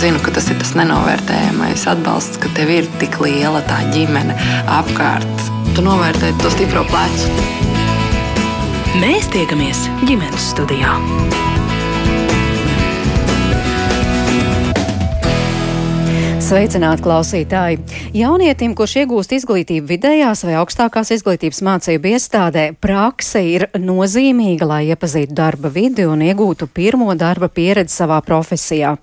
zinu, ka tas ir tas nenovērtējamais atbalsts, ka tev ir tik liela tā ģimene apkārt. Tu novērtē to stipro plecu. Mēs tiekamies ģimenes studijā. Sveicināti klausītāji! Jaunietim, kurš iegūst izglītību vidējās vai augstākās izglītības mācību iestādē, prakse ir nozīmīga, lai iepazītu darba vidi un iegūtu pirmo darba pieredzi savā profesijā.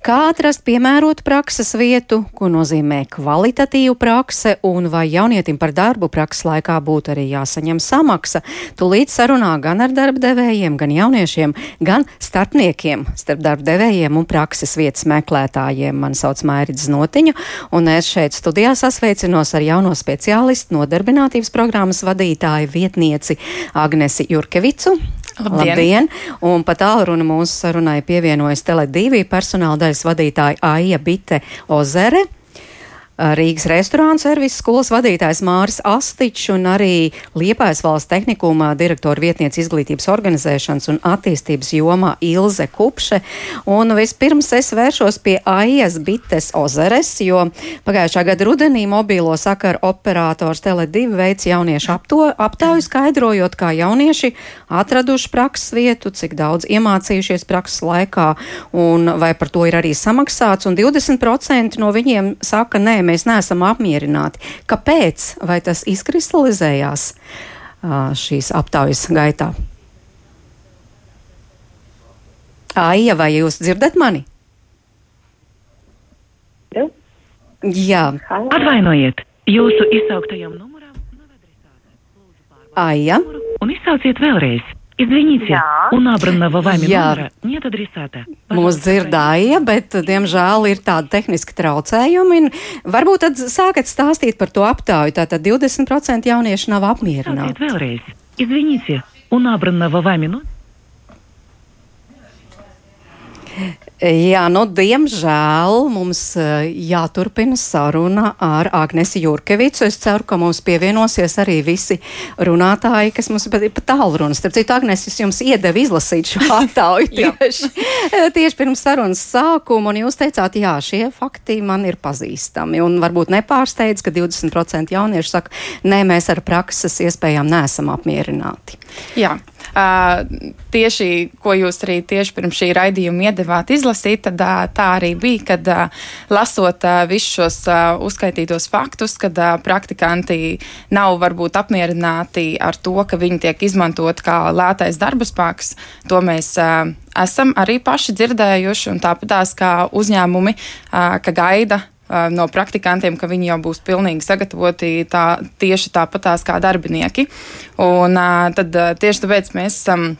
Kā atrast piemērotu prakses vietu, ko nozīmē kvalitatīva prakse, un vai jaunietim par darbu prakses laikā būtu arī jāsaņem samaksa, tūlīt sarunā gan ar darba devējiem, gan jauniešiem, gan starpniekiem starp darba devējiem un prakses vietas meklētājiem. Man sauc Maija. Mērķis Notiņu, un es šeit studijā sasveicinos ar jauno speciālistu nodarbinātības programmas vadītāju vietnieci Agnesi Jurkevicu. Labdien! Labdien. Un pat tālruni mūsu sarunai pievienojas Tele2 personāla daļas vadītāja Aija Bite Ozere. Rīgas restorāna servisa skolas vadītājs Māris Astičs un arī Liepājas valsts tehnikuma direktora vietniece izglītības organizēšanas un attīstības jomā Ilze Kupše. Un vispirms es vēršos pie AIS Bites Ozeres, jo pagājušā gada rudenī mobīlo sakaru operators Tele2 veids jauniešu apto, aptauju skaidrojot, kā jaunieši atraduši prakses vietu, cik daudz iemācījušies prakses laikā un vai par to ir arī samaksāts. Un 20% no viņiem saka, nē, mēs neesam apmierināti. Kāpēc? Vai tas izkristalizējās šīs aptaujas gaitā? Aija, vai jūs dzirdat mani? Jā. Atvainojiet, jūsu izsauktajam numuram nav adresāta. Aija. Un izsauciet vēlreiz. Извините, у набранного вами Jā. номера нет адресата. Mūs dzirdēja, bet, diemžēl, ir tādi tehniski traucējumi. un Varbūt tad sākat stāstīt par to aptauju. Tātad 20% jauniešu nav Izsauciet apmierināti. vēlreiz. Извините, у набранного вами номера Jā, nu, diemžēl mums eh, jāturpina saruna ar Agnesi Jurkevicu. Es ceru, ka mums pievienosies arī visi runātāji, kas mums ir pa tālrunas. Starp citu, Agnes, es jums iedevu izlasīt šo attauju tieši, eh, tieši pirms sarunas sākuma, un jūs teicāt, jā, šie fakti man ir pazīstami. Un varbūt nepārsteidz, ka 20% jauniešu saka, nē, mēs ar prakses iespējām neesam apmierināti. Jā, uh, tieši ko jūs arī tieši pirms šī raidījuma iedevāt izlasīt, tad uh, tā arī bija, kad lasot visus šos uzskaitītos faktus, kad praktikanti nav varbūt apmierināti ar to, ka viņi tiek izmantot kā lētais darba spēks. To mēs esam arī paši dzirdējuši, un tāpatās kā uzņēmumi, ka gaida no praktikantiem, ka viņi jau būs pilnīgi sagatavoti tā, tieši tāpatās kā darbinieki. Un tad tieši tāpēc mēs esam.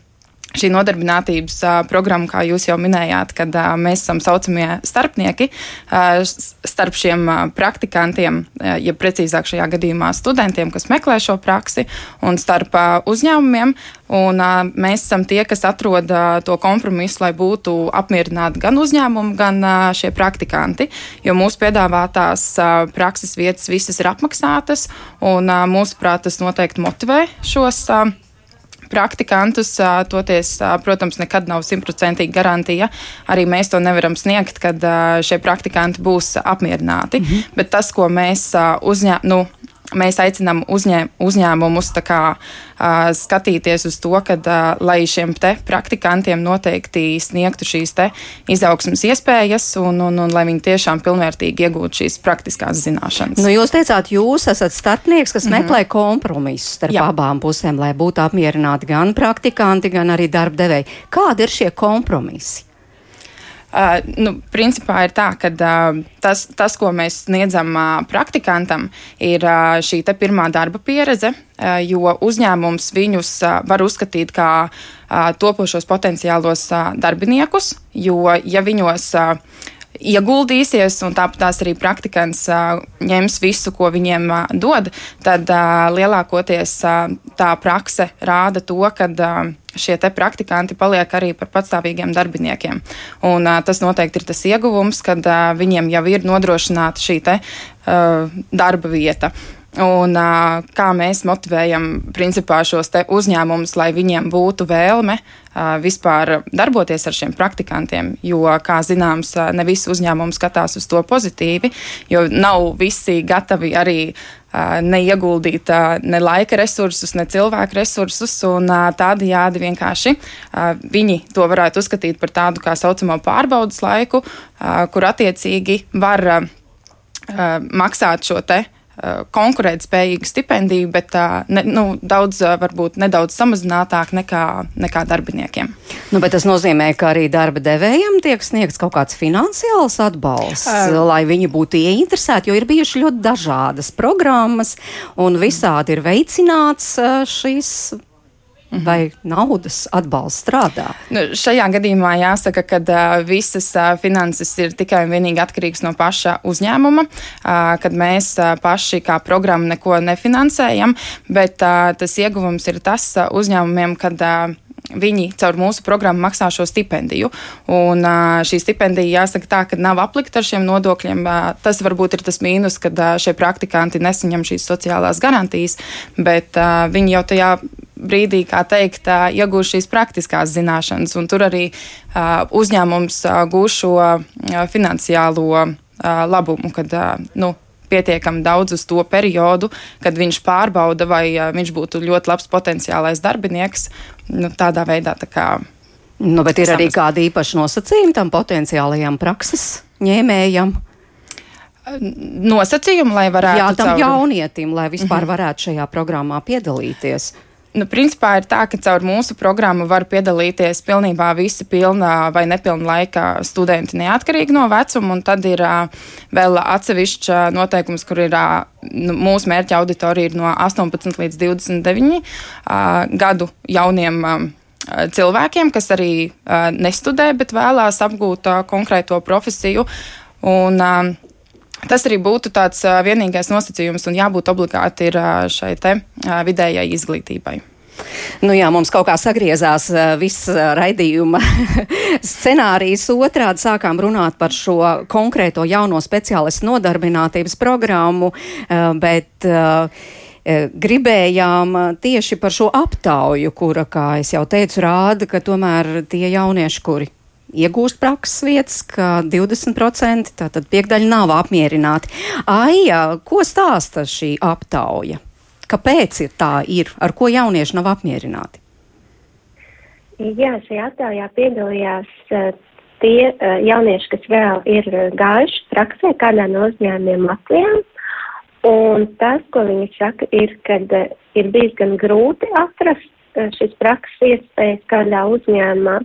Šī nodarbinātības uh, programma, kā jūs jau minējāt, kad uh, mēs esam saucamie starpnieki uh, starp šiem uh, praktikantiem, uh, ja precīzāk šajā gadījumā studentiem, kas meklē šo praksi, un starp uh, uzņēmumiem. Un, uh, mēs esam tie, kas atrod uh, to kompromisu, lai būtu apmierināti gan uzņēmumi, gan uh, šie praktikanti. Jo mūsu piedāvātās uh, prakses vietas visas ir apmaksātas, un uh, mūsuprāt, tas noteikti motivē šos. Uh, praktikantus. Toties, protams, nekad nav simtprocentīgi garantija. Arī mēs to nevaram sniegt, kad šie praktikanti būs apmierināti. Mm -hmm. Bet tas, ko mēs uzņēmām, nu, mēs aicinām uzņē, uzņēmumus kā, uh, skatīties uz to, ka, uh, lai šiem praktikantiem noteikti sniegtu šīs izaugsmas iespējas un, un, un lai viņi tiešām pilnvērtīgi iegūtu šīs praktiskās zināšanas. Nu, jūs teicāt, jūs esat starpnieks, kas mm -hmm. meklē kompromisu starp. Jā. abām pusēm, lai būtu apmierināti gan praktikanti, gan arī darba devēji. Kādi ir šie kompromisi? Uh, nu, principā ir tā, ka uh, tas, tas, ko mēs sniedzam uh, praktikantam, ir uh, šī pirmā darba pieredze, uh, jo uzņēmums viņus uh, var uzskatīt kā uh, topošos potenciālos uh, darbiniekus, jo ja viņos uh, ieguldīsies, un tāpat tās arī praktikants uh, ņems visu, ko viņiem uh, dod, tad uh, lielākoties uh, tā prakse rāda to, ka uh, šie praktikanti paliek arī par patstāvīgiem darbiniekiem. Un, uh, tas noteikti ir tas ieguvums, kad uh, viņiem jau ir nodrošināta šī te, uh, darba vieta. Un uh, kā mēs motivējam principā šos uzņēmumus, lai viņiem būtu vēlme uh, vispār darboties ar šiem praktikantiem. Jo, kā zināms, ne visi uzņēmumi skatās uz to pozitīvi, jo nav visi gatavi arī uh, neieguldīt ne laika resursus, ne cilvēku resursus, un tādajādi vienkārši viņi to varētu uzskatīt par tādu kā saucamo pārbaudas laiku, kur attiecīgi var maksāt šo te Konkurētspējīgu stipendiju, bet ne, nu, daudz, varbūt nedaudz samazinātāk nekā, nekā darbiniekiem. Nu, bet tas nozīmē, ka arī darba devējiem tiek sniegts kaut kāds finansiāls atbalsts, uh, lai viņi būtu ieinteresēti, jo ir bijuši ļoti dažādas programmas un visādi ir veicināts šīs Mhm. vai naudas atbalsts strādā? Nu, šajā gadījumā jāsaka, ka uh, visas uh, finanses ir tikai un vienīgi atkarīgas no paša uzņēmuma, uh, kad mēs uh, paši kā programma neko nefinansējam, bet uh, tas ieguvums ir tas uh, uzņēmumiem, kad uh, viņi caur mūsu programmu maksā šo stipendiju. Un šī stipendija, jāsaka, tā, ka nav aplikta ar šiem nodokļiem. Tas varbūt ir tas mīnus, kad šie praktikanti nesaņem šīs sociālās garantijas, bet viņi jau tajā brīdī, kā teikt, iegūst šīs praktiskās zināšanas, un tur arī uzņēmums gūs šo finansiālo labumu, kad nu, pietiekami daudz uz to periodu, kad viņš pārbauda, vai viņš būtu ļoti labs potenciālais darbinieks. Nu, tādā veidā tā kā. Nu, bet ir samaz... arī kādi īpaši nosacījumi tam potenciālajam prakses ņēmējam? Nosacījumi, lai varētu. Jā, tam caur... jaunietim, lai vispār mm -hmm. varētu šajā programmā piedalīties. Nu, principā ir tā, ka caur mūsu programmu var piedalīties pilnībā visi pilnā vai nepilna laika studenti neatkarīgi no vecuma, tad ir uh, vēl atsevišķs uh, noteikums, kur ir uh, nu, mūsu mērķa auditorija ir no 18 līdz 29 uh, gadu jauniem. Uh, cilvēkiem, kas arī uh, nestudē, bet vēlās apgūt uh, konkrēto profesiju. Un, uh, Tas arī būtu tāds vienīgais nosacījums, un jābūt obligāti ir šai te vidējai izglītībai. Nu jā, mums kaut kā sagriezās viss raidījuma scenārijs otrādi. Sākām runāt par šo konkrēto jauno speciālistu nodarbinātības programmu, bet gribējām tieši par šo aptauju, kura, kā es jau teicu, rāda, ka tomēr tie jaunieši, kuri iegūst prakses vietas, ka 20% tātad piekdaļa nav apmierināti. Aija, ko stāsta šī aptauja? Kāpēc ir tā ir? Ar ko jaunieši nav apmierināti? Jā, šajā aptaujā piedalījās tie jaunieši, kas vēl ir gājuši praksē kādā no uzņēmumiem Latvijā. Un tas, ko viņi saka, ir, ka ir bijis gan grūti atrast šis prakses iespējas kādā uzņēmumā,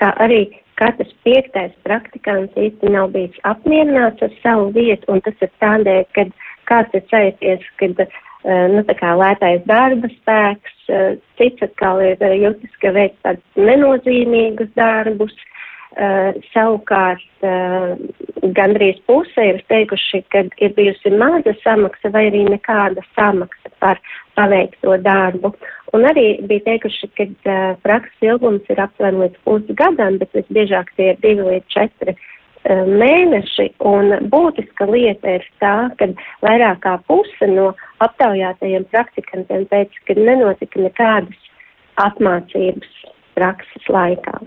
kā arī katrs piektais praktikants īsti nav bijis apmierināts ar savu vietu, un tas ir tādēļ, ka kāds ir sajūties, kad, uh, nu, tā kā lētais darba spēks, uh, cits atkal ir uh, jūtis, ka veic tādus nenozīmīgus darbus, savukārt gandrīz puse ir teikuši, ka ir bijusi maza samaksa vai arī nekāda samaksa par paveikto darbu. Un arī bija teikuši, ka uh, prakses ilgums ir aptuveni līdz pusgadam, bet visbiežāk tie ir divi līdz četri uh, mēneši. Un būtiska lieta ir tā, ka vairāk kā puse no aptaujātajiem praktikantiem teica, ka nenotika nekādas apmācības prakses laikā.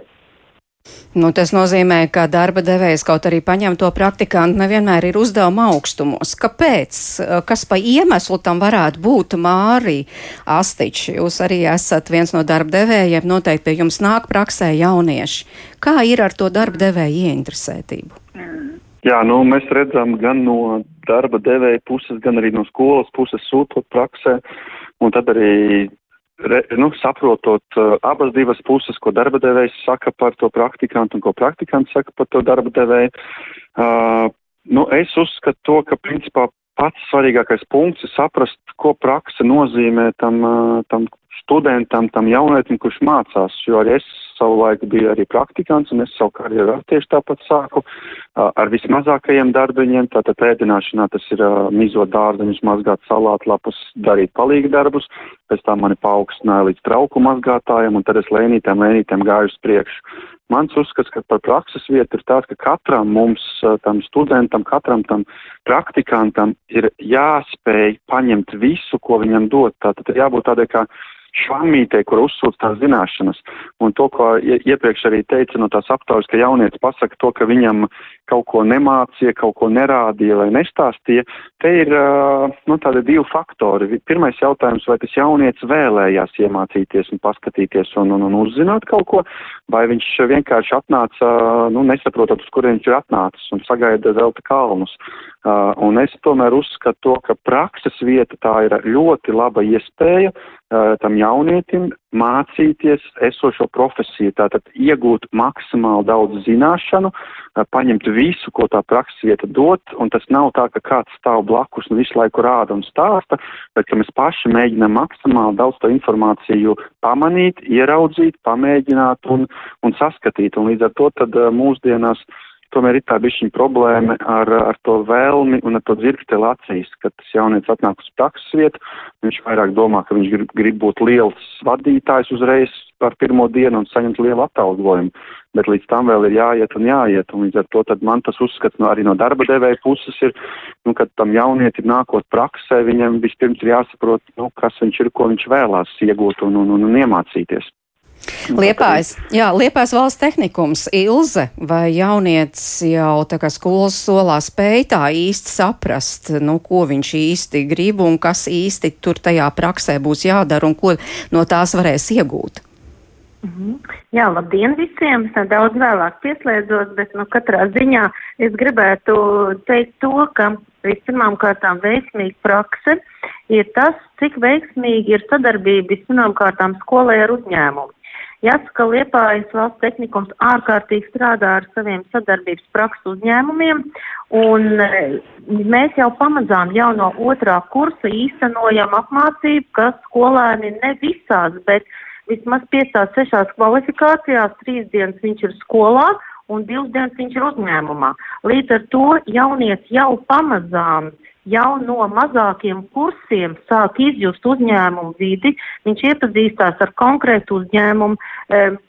Nu, tas nozīmē, ka darba devējs kaut arī paņem to praktikantu nevienmēr ir uzdevuma augstumos. Kāpēc? Kas pa iemeslu tam varētu būt Mārī Astiči? Jūs arī esat viens no darba devējiem, noteikti pie jums nāk praksē jaunieši. Kā ir ar to darba devēju ieinteresētību? Jā, nu, mēs redzam gan no darba devēja puses, gan arī no skolas puses sūtot praksē, un tad arī re, nu, saprotot uh, abas divas puses, ko darba devējs saka par to praktikantu un ko praktikants saka par to darba devēju. Uh, nu, es uzskatu to, ka principā pats svarīgākais punkts ir saprast, ko praksa nozīmē tam, uh, tam studentam, tam jaunietim, kurš mācās, jo arī es savu laiku biju arī praktikants, un es savu karjeru tieši tāpat sāku ar vismazākajiem darbiņiem, tātad ēdināšanā tas ir mizot dārzeņus, mazgāt salātlapus, darīt palīgi darbus, pēc tam mani paaugstināja līdz trauku mazgātājiem, un tad es lēnītēm, lēnītēm gāju uz priekšu. Mans uzskats, ka par prakses vietu ir tāds, ka katram mums, tam studentam, katram tam praktikantam ir jāspēj paņemt visu, ko viņam dod. Tātad ir jābūt tādai kā švammītē, kur uzsūc tās zināšanas. Un to, ko iepriekš arī teica no tās aptaujas, ka jaunietis pasaka to, ka viņam kaut ko nemācīja, kaut ko nerādīja vai nestāstīja, te ir nu, tādi divi faktori. Pirmais jautājums, vai tas jaunietis vēlējās iemācīties un paskatīties un, un, un uzzināt kaut ko, vai viņš vienkārši atnāca, nu, nesaprotot, uz kurien viņš ir atnācis un sagaida zelta kalnus. Uh, un es tomēr uzskatu to, ka prakses vieta tā ir ļoti laba iespēja uh, tam jaunietim mācīties esošo profesiju, tātad iegūt maksimāli daudz zināšanu, uh, paņemt visu, ko tā prakses vieta dod, un tas nav tā, ka kāds stāv blakus un visu laiku rāda un stāsta, bet ka mēs paši mēģinām maksimāli daudz to informāciju pamanīt, ieraudzīt, pamēģināt un, un saskatīt, un līdz ar to tad mūsdienās uh, tomēr ir tā bišķiņa problēma ar, ar to vēlmi un ar to dzirksteli acīs, kad tas jaunietis atnāk uz prakses vietu, viņš vairāk domā, ka viņš grib, grib būt liels vadītājs uzreiz par pirmo dienu un saņemt lielu atalgojumu, bet līdz tam vēl ir jāiet un jāiet, un līdz ar to tad man tas uzskats no, arī no darba devēja puses ir, nu, kad tam jaunietim nākot praksē, viņam vispirms ir jāsaprot, nu, kas viņš ir, ko viņš vēlās iegūt un, un, un, un iemācīties. Liepājas, jā, Liepājas valsts tehnikums Ilze vai jaunietis jau tā kā skolas solā spēj tā īsti saprast, nu, ko viņš īsti grib un kas īsti tur tajā praksē būs jādara un ko no tās varēs iegūt. Mm -hmm. Jā, labdien visiem! Es nedaudz vēlāk pieslēdzos, bet nu, katrā ziņā es gribētu teikt to, ka vispirmām kārtām veiksmīga prakse ir tas, cik veiksmīgi ir sadarbība vispirmām kārtām skolai ar uzņēmumu. Jāsaka, Liepājas valsts tehnikums ārkārtīgi strādā ar saviem sadarbības praksu uzņēmumiem, un e, mēs jau pamazām jau no otrā kursa īstenojam apmācību, ka skolēni ne visās, bet vismaz piecās, sešās kvalifikācijās, trīs dienas viņš ir skolā un divas dienas viņš ir uzņēmumā. Līdz ar to jaunieci jau pamazām uh, jau no mazākiem kursiem sāk izjust uzņēmumu vidi, viņš iepazīstās ar konkrētu uzņēmumu.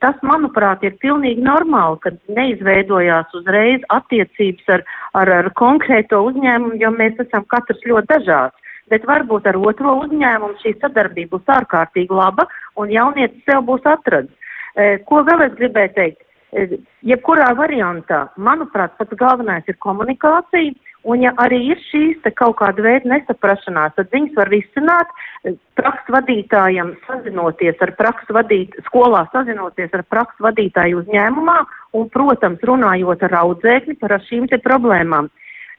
Tas, manuprāt, ir pilnīgi normāli, kad neizveidojās uzreiz attiecības ar, ar, ar konkrēto uzņēmumu, jo mēs esam katrs ļoti dažāds. Bet varbūt ar otro uzņēmumu šī sadarbība būs ārkārtīgi laba un jaunietis sev būs atradis. E, ko vēl es gribēju teikt? E, jebkurā variantā, manuprāt, pats galvenais ir komunikācija Un ja arī ir šīs kaut kāda veida nesaprašanās, tad viņas var risināt eh, prakses vadītājam sazinoties ar prakses vadīt, skolā sazinoties ar prakses vadītāju uzņēmumā un, protams, runājot ar audzēkni par šīm te problēmām.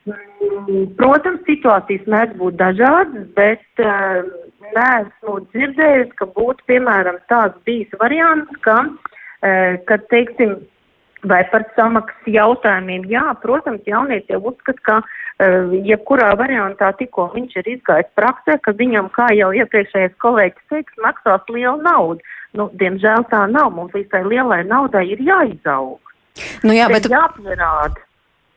Mm, protams, situācijas mēdz būt dažādas, bet uh, neesmu dzirdējusi, ka būtu, piemēram, tāds bijis variants, ka, uh, kad, teiksim, Vai par samaksas jautājumiem? Jā, protams, jaunietis jau uzskata, ka uh, jebkurā variantā tikko viņš ir izgājis praksē, ka viņam, kā jau iepriekšējais kolēģis teiks, maksās liela nauda. Nu, diemžēl tā nav. Mums visai lielai naudai ir jāizaug. Nu jā, bet... Jāpierāda.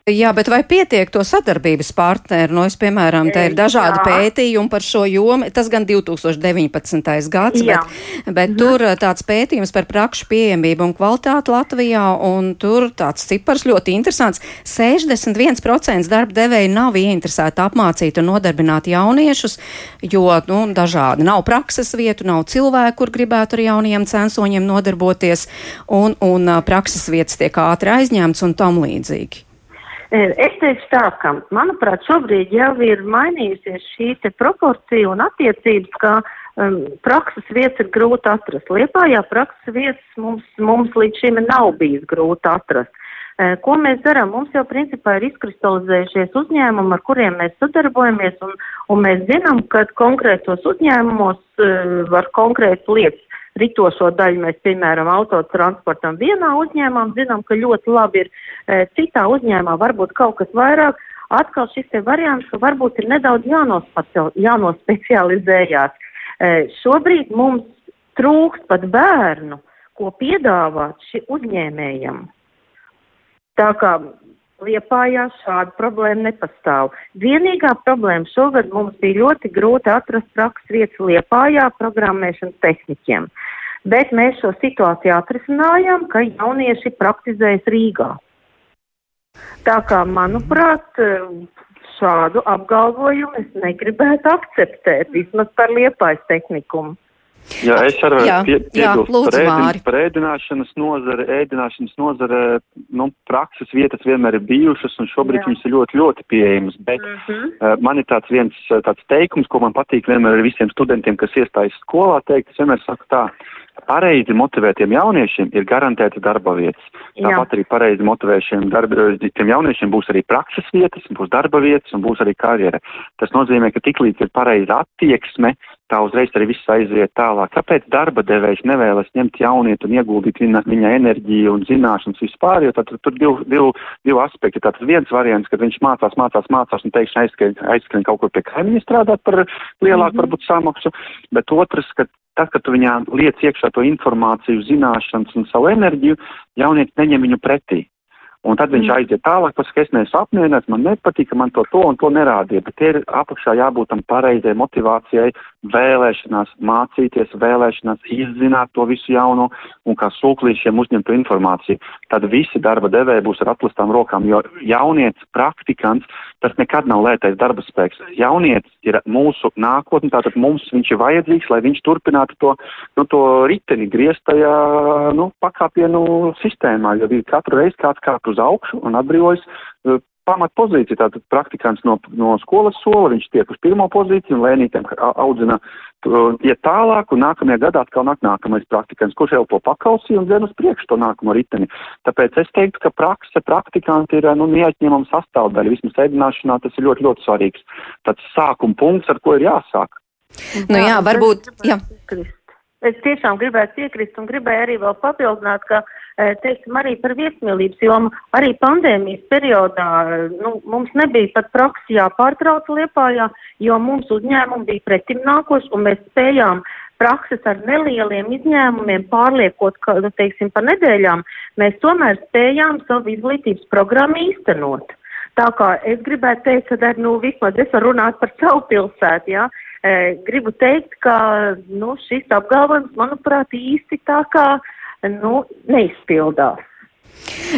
Jā, bet vai pietiek to sadarbības partneri? Nu, es, piemēram, te ir dažādi Jā. pētījumi par šo jomu. Tas gan 2019. gads, Jā. bet, bet mhm. tur eh, tāds pētījums par prakšu pieejamību un kvalitāti Latvijā, un tur tāds cipars ļoti interesants. 61% darba devēji nav ieinteresēti apmācīt un nodarbināt jauniešus, jo, nu, dažādi nav prakses vietu, nav cilvēku, kur gribētu ar jauniem censoņiem nodarboties, un, un eh, prakses vietas tiek ātri aizņemts un tam līdzīgi. Es teikšu tā, ka, manuprāt, šobrīd jau ir mainījusies šī proporcija un attiecības, ka um, prakses vietas ir grūti atrast. Liepājā prakses vietas mums, mums līdz šim nav bijis grūti atrast. E, ko mēs darām? Mums jau principā ir izkristalizējušies uzņēmumi, ar kuriem mēs sadarbojamies, un, un mēs zinām, ka konkrētos uzņēmumos uh, var konkrētas lietas ritošo daļu mēs, piemēram, autotransportam vienā uzņēmumā zinām, ka ļoti labi ir e, citā uzņēmumā, varbūt kaut kas vairāk. Atkal šis variants, ka varbūt ir nedaudz jānospecializējās. E, šobrīd mums trūkst pat bērnu, ko piedāvāt šī uzņēmējam. Tā kā Liepājā šāda problēma nepastāv. Vienīgā problēma šogad mums bija ļoti grūti atrast prakses vietas Liepājā programmēšanas tehniķiem. Bet mēs šo situāciju atrisinājām, ka jaunieši praktizējas Rīgā. Tā kā, manuprāt, šādu apgalvojumu es negribētu akceptēt, vismaz par liepais tehnikumu. Jā, es arī pie, piebilstu par, ēdin, par ēdināšanas nozare. Ēdināšanas nozare, nu, prakses vietas vienmēr ir bijušas un šobrīd Jā. viņas ir ļoti, ļoti pieejamas. Bet Mm -hmm. uh, man ir tāds viens uh, tāds teikums, ko man patīk vienmēr ar visiem studentiem, kas iestājas skolā, teikt, es vienmēr saku tā. Pareizi motivētiem jauniešiem ir garantēta darba vietas. Jā. Tāpat arī pareizi motivēšiem darba, tiem jauniešiem būs arī prakses vietas, būs darba vietas un būs arī karjera. Tas nozīmē, ka tiklīdz ir pareiza attieksme, tā uzreiz arī viss aiziet tālāk. Kāpēc darba devējs nevēlas ņemt jaunieti un ieguldīt viņa, viņa enerģiju un zināšanas vispār, jo tad tur divi, divi, divi aspekti. Tātad viens variants, kad viņš mācās, mācās, mācās un pēkšņi aizskrien, aizskrien kaut kur pie kaimiņa strādāt par lielāku, varbūt, samaksu, bet otrs, ka tad, kad tu viņā liec iekšā to informāciju, zināšanas un savu enerģiju, jaunietis neņem viņu pretī. Un tad viņš Mm. aiziet tālāk, pasaka, es neesmu apmierināts, man nepatīk, ka man to to un to nerādīja, bet ir apakšā jābūt tam pareizai motivācijai, vēlēšanās mācīties, vēlēšanās izzināt to visu jauno un kā sūklīšiem uzņemt to informāciju. Tad visi darba devēji būs ar aplastām rokām, jo jaunietis, praktikants, tas nekad nav lētais darba spēks. Jaunietis ir mūsu nākotne, tātad mums viņš ir vajadzīgs, lai viņš turpinātu to, nu, to riteni griezt tajā, nu, pakāpienu sistēmā, jo katru reizi kāds kāp uz augšu un atbrīvojas pamatpozīcija. Tātad praktikants no, no skolas sola, viņš tiek uz pirmo pozīciju un lēnītēm audzina, uh, iet tālāk un nākamajā gadā atkal nāk nākamais praktikants, kurš jau to pakausīja un dzen uz priekšu to nākamo riteni. Tāpēc es teiktu, ka prakse, praktikanti ir, nu, neatņemama sastāvdaļa. Vismaz ēdināšanā tas ir ļoti, ļoti svarīgs. Tāds sākuma punkts, ar ko ir jāsāk. Nu jā, varbūt, jā. Es tiešām gribētu piekrist un gribēju arī vēl papildināt, ka, eh, teiksim, arī par viesmīlības jomu, arī pandēmijas periodā, eh, nu, mums nebija pat praksi jāpārtrauc Liepājā, jo mums uzņēmumi bija pretim nākoši un mēs spējām prakses ar nelieliem izņēmumiem pārliekot, ka, nu, teiksim, pa nedēļām, mēs tomēr spējām savu izglītības programmu īstenot. Tā kā es gribētu teikt, ka nu, vismaz es varu runāt par savu pilsētu, jā. E, gribu teikt, ka, nu, šis apgalvojums, manuprāt, īsti tā kā, nu, neizpildās.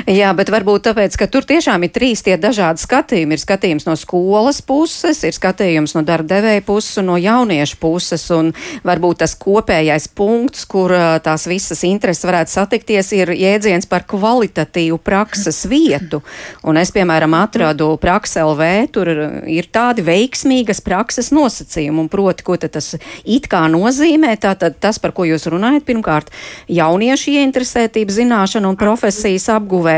Jā, bet varbūt tāpēc, ka tur tiešām ir trīs tie dažādi skatījumi. Ir skatījums no skolas puses, ir skatījums no darba devēja puses un no jauniešu puses. Un varbūt tas kopējais punkts, kur tās visas intereses varētu satikties, ir jēdziens par kvalitatīvu prakses vietu. Un es, piemēram, atradu praksa LV, tur ir tādi veiksmīgas prakses nosacījumi. Un proti, ko tas it kā nozīmē, tātad tas, par ko jūs runājat, pirmkārt, jauniešu ieinteresētība, zināšana un profesijas apguvē.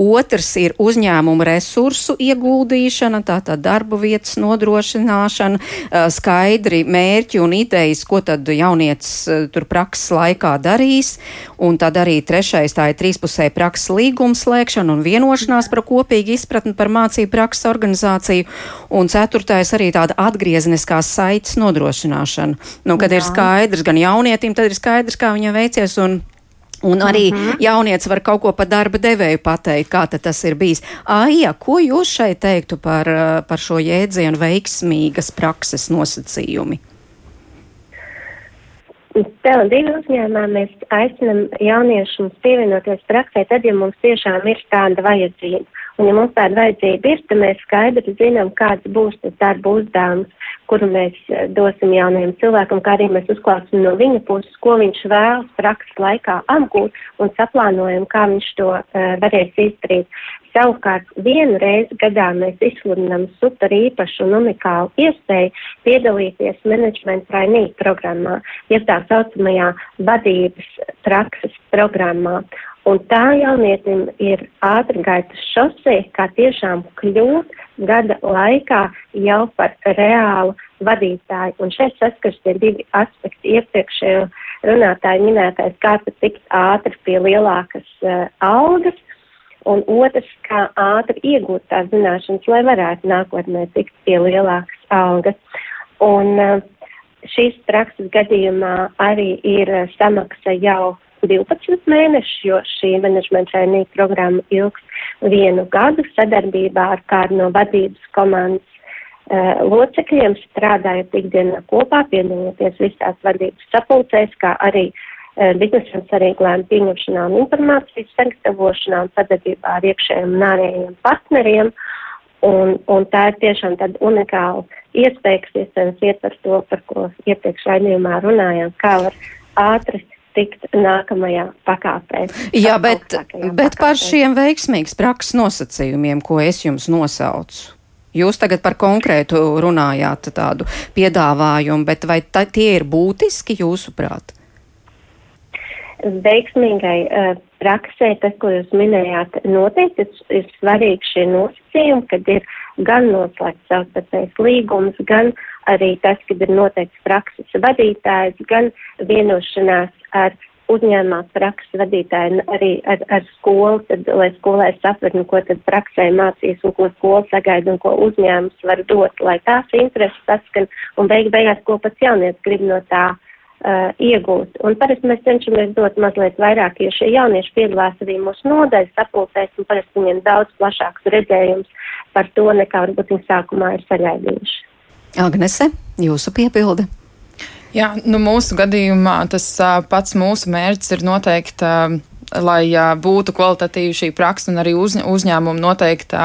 Otrs ir uzņēmuma resursu ieguldīšana, tātad darba vietas nodrošināšana, skaidri mērķi un idejas, ko tad jaunietis tur prakses laikā darīs. Un tad arī trešais tā ir trīspusēja prakses līguma slēgšana un vienošanās par kopīgu izpratni par mācību prakses organizāciju. Un ceturtais arī tāda atgriezeniskās saites nodrošināšana. Nu, kad Jā. ir skaidrs gan jaunietim, tad ir skaidrs, kā viņam veicies. Un Un arī uh -huh. jaunietis var kaut ko par darba devēju pateikt, kā tas ir bijis. Aija, ko jūs šeit teiktu par, ā, par šo jēdzienu veiksmīgas prakses nosacījumi? Tele2 uzņēmumā mēs aicinām jauniešus pievienoties praksē, tad, ja mums tiešām ir tāda vajadzība. Un, ja mums tāda vajadzība ir, tad mēs skaidri zinām, kāds būs tas darba uzdevums, kuru mēs eh, dosim jaunajam cilvēkam, kā arī mēs uzklāsim no viņa puses, ko viņš vēlas prakses laikā apgūt un saplānojam, kā viņš to uh, varēs izdarīt. Savukārt vienu reizi gadā mēs izsludinām super īpašu un unikālu iespēju piedalīties menedžmenta trainee programmā, jeb tā saucamajā vadības prakses programmā. Un tā jaunietim ir ātrgaitas šosei, kā tiešām kļūt gada laikā jau par reālu vadītāju. Un šeit saskars tie divi aspekti iepriekšējo runātāju minētais, kā pat tikt ātri pie lielākas uh, algas, un otrs, kā ātri iegūt tās zināšanas, lai varētu nākotnē tikt pie lielākas algas. Un uh, šīs prakses gadījumā arī ir uh, samaksa jau 12 mēnešus, jo šī menedžmenta training programma ilgs vienu gadu sadarbībā ar kādu no vadības komandas uh, locekļiem, strādājot ikdienā kopā, piedaloties visās vadības sapulcēs, kā arī biznesa un svarīgu lēmumu pieņemšanā un informācijas sagatavošanā un sadarbībā ar iekšējiem un ārējiem partneriem. Un, un tā ir tiešām tāda unikāla iespēja, kas iespējams ietver to, par ko iepriekš raidījumā runājām, kā var ātri tikt nākamajā pakāpē. Jā, bet, bet par šiem veiksmīgas prakses nosacījumiem, ko es jums nosaucu. Jūs tagad par konkrētu runājāt tādu piedāvājumu, bet vai ta, tie ir būtiski jūsuprāt? Veiksmīgai uh, praksē, tas, ko jūs minējāt, noteikti ir svarīgi šie nosacījumi, kad ir gan noslēgts savstarpējs līgums, gan arī tas, kad ir noteikts prakses vadītājs, gan vienošanās ar uzņēmumā prakses vadītāji arī ar, ar skolu, tad, lai skolai saprastu, nu, ko tad praksē mācīs un ko skola sagaida un ko uzņēmums var dot, lai tās intereses saskan un beig beigās, ko pats jaunieks grib no tā uh, iegūt. Un parasti mēs cenšamies dot mazliet vairāk, jo šie jaunieši piedalās arī mūsu nodaļas sapulcēs un parasti viņiem daudz plašāks redzējums par to, nekā varbūt viņi sākumā ir sagaidījuši. Agnese, jūsu piebilde. Jā, nu mūsu gadījumā tas uh, pats mūsu mērķis ir noteikti. Uh, lai būtu kvalitatīva šī praksa, un arī uz, uzņēmumi noteikti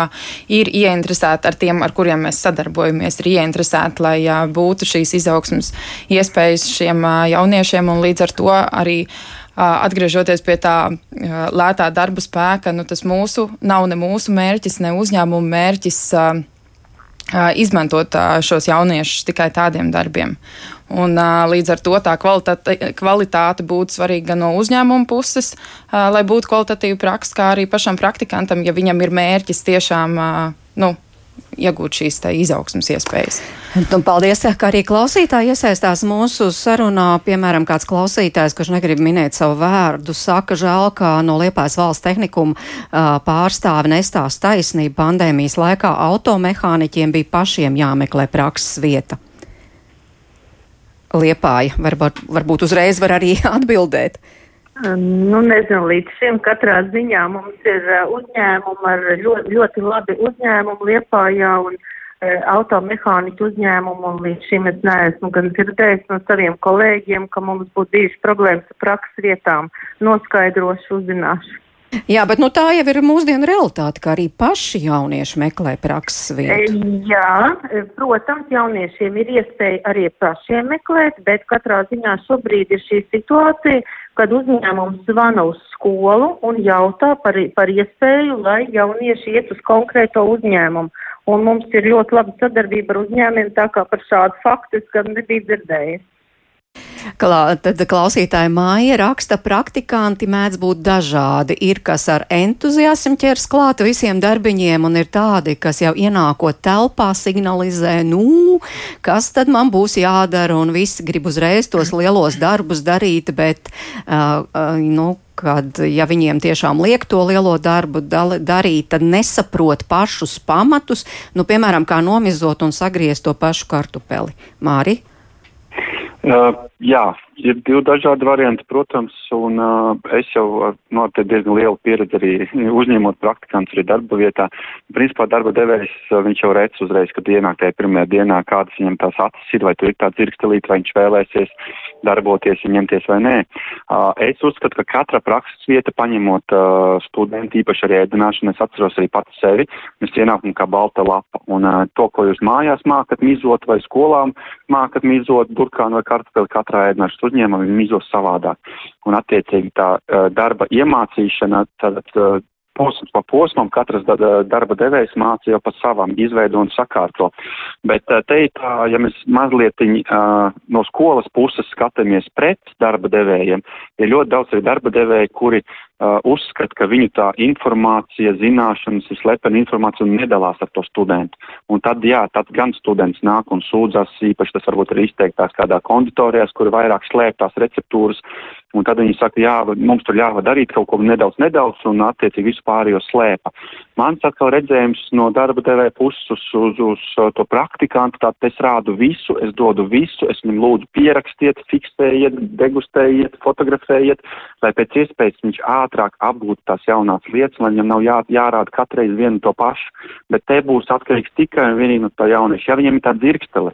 ir ieinteresēti ar tiem, ar kuriem mēs sadarbojamies, ir ieinteresēti, lai būtu šīs izaugsmas iespējas šiem jauniešiem, un līdz ar to arī atgriežoties pie tā lētā darba spēka, nu, tas mūsu nav ne mūsu mērķis, ne uzņēmuma mērķis. Izmantot šos jauniešus tikai tādiem darbiem. Un, līdz ar to tā kvalitāte, kvalitāte būtu svarīga gan no uzņēmuma puses, lai būtu kvalitatīva praksa, kā arī pašam praktikantam, ja viņam ir mērķis tiešām nu, iegūt šīs izaugsmas iespējas. Un paldies, ka arī klausītāji iesaistās mūsu sarunā. Piemēram, kāds klausītājs, kurš negrib minēt savu vārdu, saka, žēl, ka no Liepājas valsts tehnikuma pārstāvi nestās taisnība pandēmijas laikā automehāniķiem bija pašiem jāmeklē prakses vieta. Liepāja, varbūt, varbūt uzreiz var arī atbildēt. Nu, nezinu, līdz šim katrā ziņā mums ir uzņēmumi ar ļoti, ļoti labi uzņēmumu Liepājā un e, automehāniķu uzņēmumu, un līdz šim es neesmu gan dzirdējis no saviem kolēģiem, ka mums būtu bijušas problēmas ar prakses vietām. Noskaidrošu, uzzināšu. Jā, bet nu, tā jau ir mūsdienu realitāte, ka arī paši jaunieši meklē prakses vietu. Jā, protams, jauniešiem ir iespēja arī pašiem meklēt, bet katrā ziņā šobrīd ir šī situācija, kad uzņēmums zvana uz skolu un jautā par, par iespēju, lai jaunieši iet uz konkrēto uzņēmumu. Un mums ir ļoti laba sadarbība ar uzņēmumiem, tā kā par šādu faktu es gan nebiju dzirdējis. Klā, tad klausītāja māja raksta, praktikanti mēdz būt dažādi. Ir, kas ar entuziasmu ķers klāt visiem darbiņiem, un ir tādi, kas jau ienākot telpā signalizē, nu, kas tad man būs jādara, un visi grib uzreiz tos lielos darbus darīt, bet, uh, uh, nu, kad, ja viņiem tiešām liek to lielo darbu darīt, tad nesaprot pašus pamatus, nu, piemēram, kā nomizot un sagriezt to pašu kartupeli. Māri? Uh, jā, ir divi dažādi varianti, protams, un uh, es jau ar no, diezgan lielu pieredzi arī uzņemot praktikants arī darba vietā. Principā darba devējs, viņš jau redz uzreiz, kad ienāk tajā pirmajā dienā, kādas viņam tās acis ir, vai tur ir tāds dzirkstelīt, vai viņš vēlēsies darboties, ņemties vai nē. Uh, es uzskatu, ka katra prakses vieta, paņemot uh, studentu, īpaši arī ēdināšanu, es atceros arī pats sevi, mēs ienākam kā balta lapa, un uh, to, ko jūs mājās mākat mizot vai skolām mākat mizot burkānu vai kartupeli katrā ēdināšanas uzņēmumā, viņi mizos savādāk. Un attiecīgi tā uh, darba iemācīšana, tad uh, posms pa posmam, katras darba devējs māca jau pa savam, izveido un sakārto. Bet te ir tā, ja mēs mazliet no skolas puses skatāmies pret darba devējiem, ir ļoti daudz arī darba devēji, kuri uh, uzskata, ka viņu tā informācija, zināšanas ir slepena informācija un nedalās ar to studentu. Un tad, jā, tad gan students nāk un sūdzas, īpaši tas varbūt ir izteiktās kādā konditorijās, kur vairāk slēptās receptūras, un tad viņi saka, jā, mums tur jāva darīt kaut ko nedaudz, nedaudz, un attiecīgi visu pārējo slēpa. Mans atkal redzējums no darba devēja puses uz, uz, uz to praktikantu, tad es rādu visu, es dodu visu, es viņam lūdzu pierakstiet, fiksējiet, degustējiet, fotografējiet, lai pēc iespējas viņš ātrāk apgūtu tās jaunās lietas, lai viņam nav jā, jārāda katreiz vienu to pašu, bet te būs atkarīgs tikai un vienīgi no tā jaunieša. Ja viņam ir tā dzirkstele,